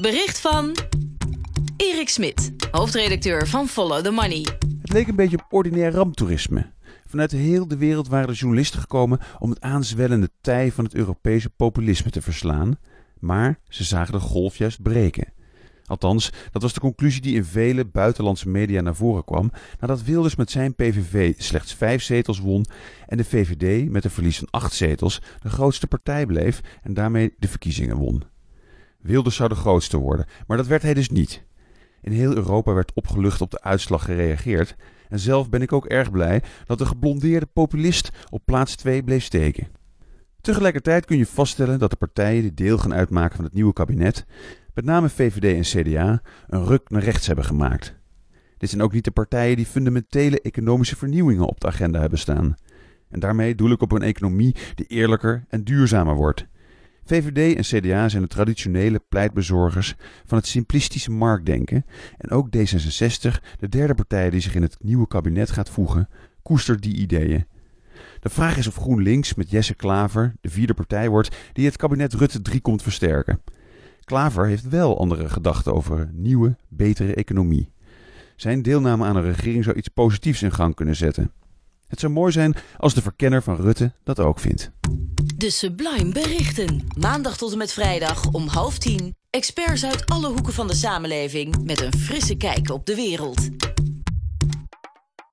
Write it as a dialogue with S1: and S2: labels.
S1: Bericht van Erik Smit, hoofdredacteur van Follow the Money.
S2: Het leek een beetje op ordinair ramptoerisme. Vanuit heel de wereld waren de journalisten gekomen om het aanzwellende tij van het Europese populisme te verslaan. Maar ze zagen de golf juist breken. Althans, dat was de conclusie die in vele buitenlandse media naar voren kwam nadat Wilders met zijn PVV slechts vijf zetels won en de VVD met een verlies van acht zetels de grootste partij bleef en daarmee de verkiezingen won. Wilders zou de grootste worden, maar dat werd hij dus niet. In heel Europa werd opgelucht op de uitslag gereageerd en zelf ben ik ook erg blij dat de geblondeerde populist op plaats 2 bleef steken. Tegelijkertijd kun je vaststellen dat de partijen die deel gaan uitmaken van het nieuwe kabinet, met name VVD en CDA, een ruk naar rechts hebben gemaakt. Dit zijn ook niet de partijen die fundamentele economische vernieuwingen op de agenda hebben staan. En daarmee doel ik op een economie die eerlijker en duurzamer wordt. VVD en CDA zijn de traditionele pleitbezorgers van het simplistische marktdenken. En ook D66, de derde partij die zich in het nieuwe kabinet gaat voegen, koestert die ideeën. De vraag is of GroenLinks met Jesse Klaver de vierde partij wordt die het kabinet Rutte 3 komt versterken. Klaver heeft wel andere gedachten over een nieuwe, betere economie. Zijn deelname aan een regering zou iets positiefs in gang kunnen zetten. Het zou mooi zijn als de verkenner van Rutte dat ook vindt.
S1: De Sublime Berichten. Maandag tot en met vrijdag om half tien. Experts uit alle hoeken van de samenleving met een frisse kijk op de wereld.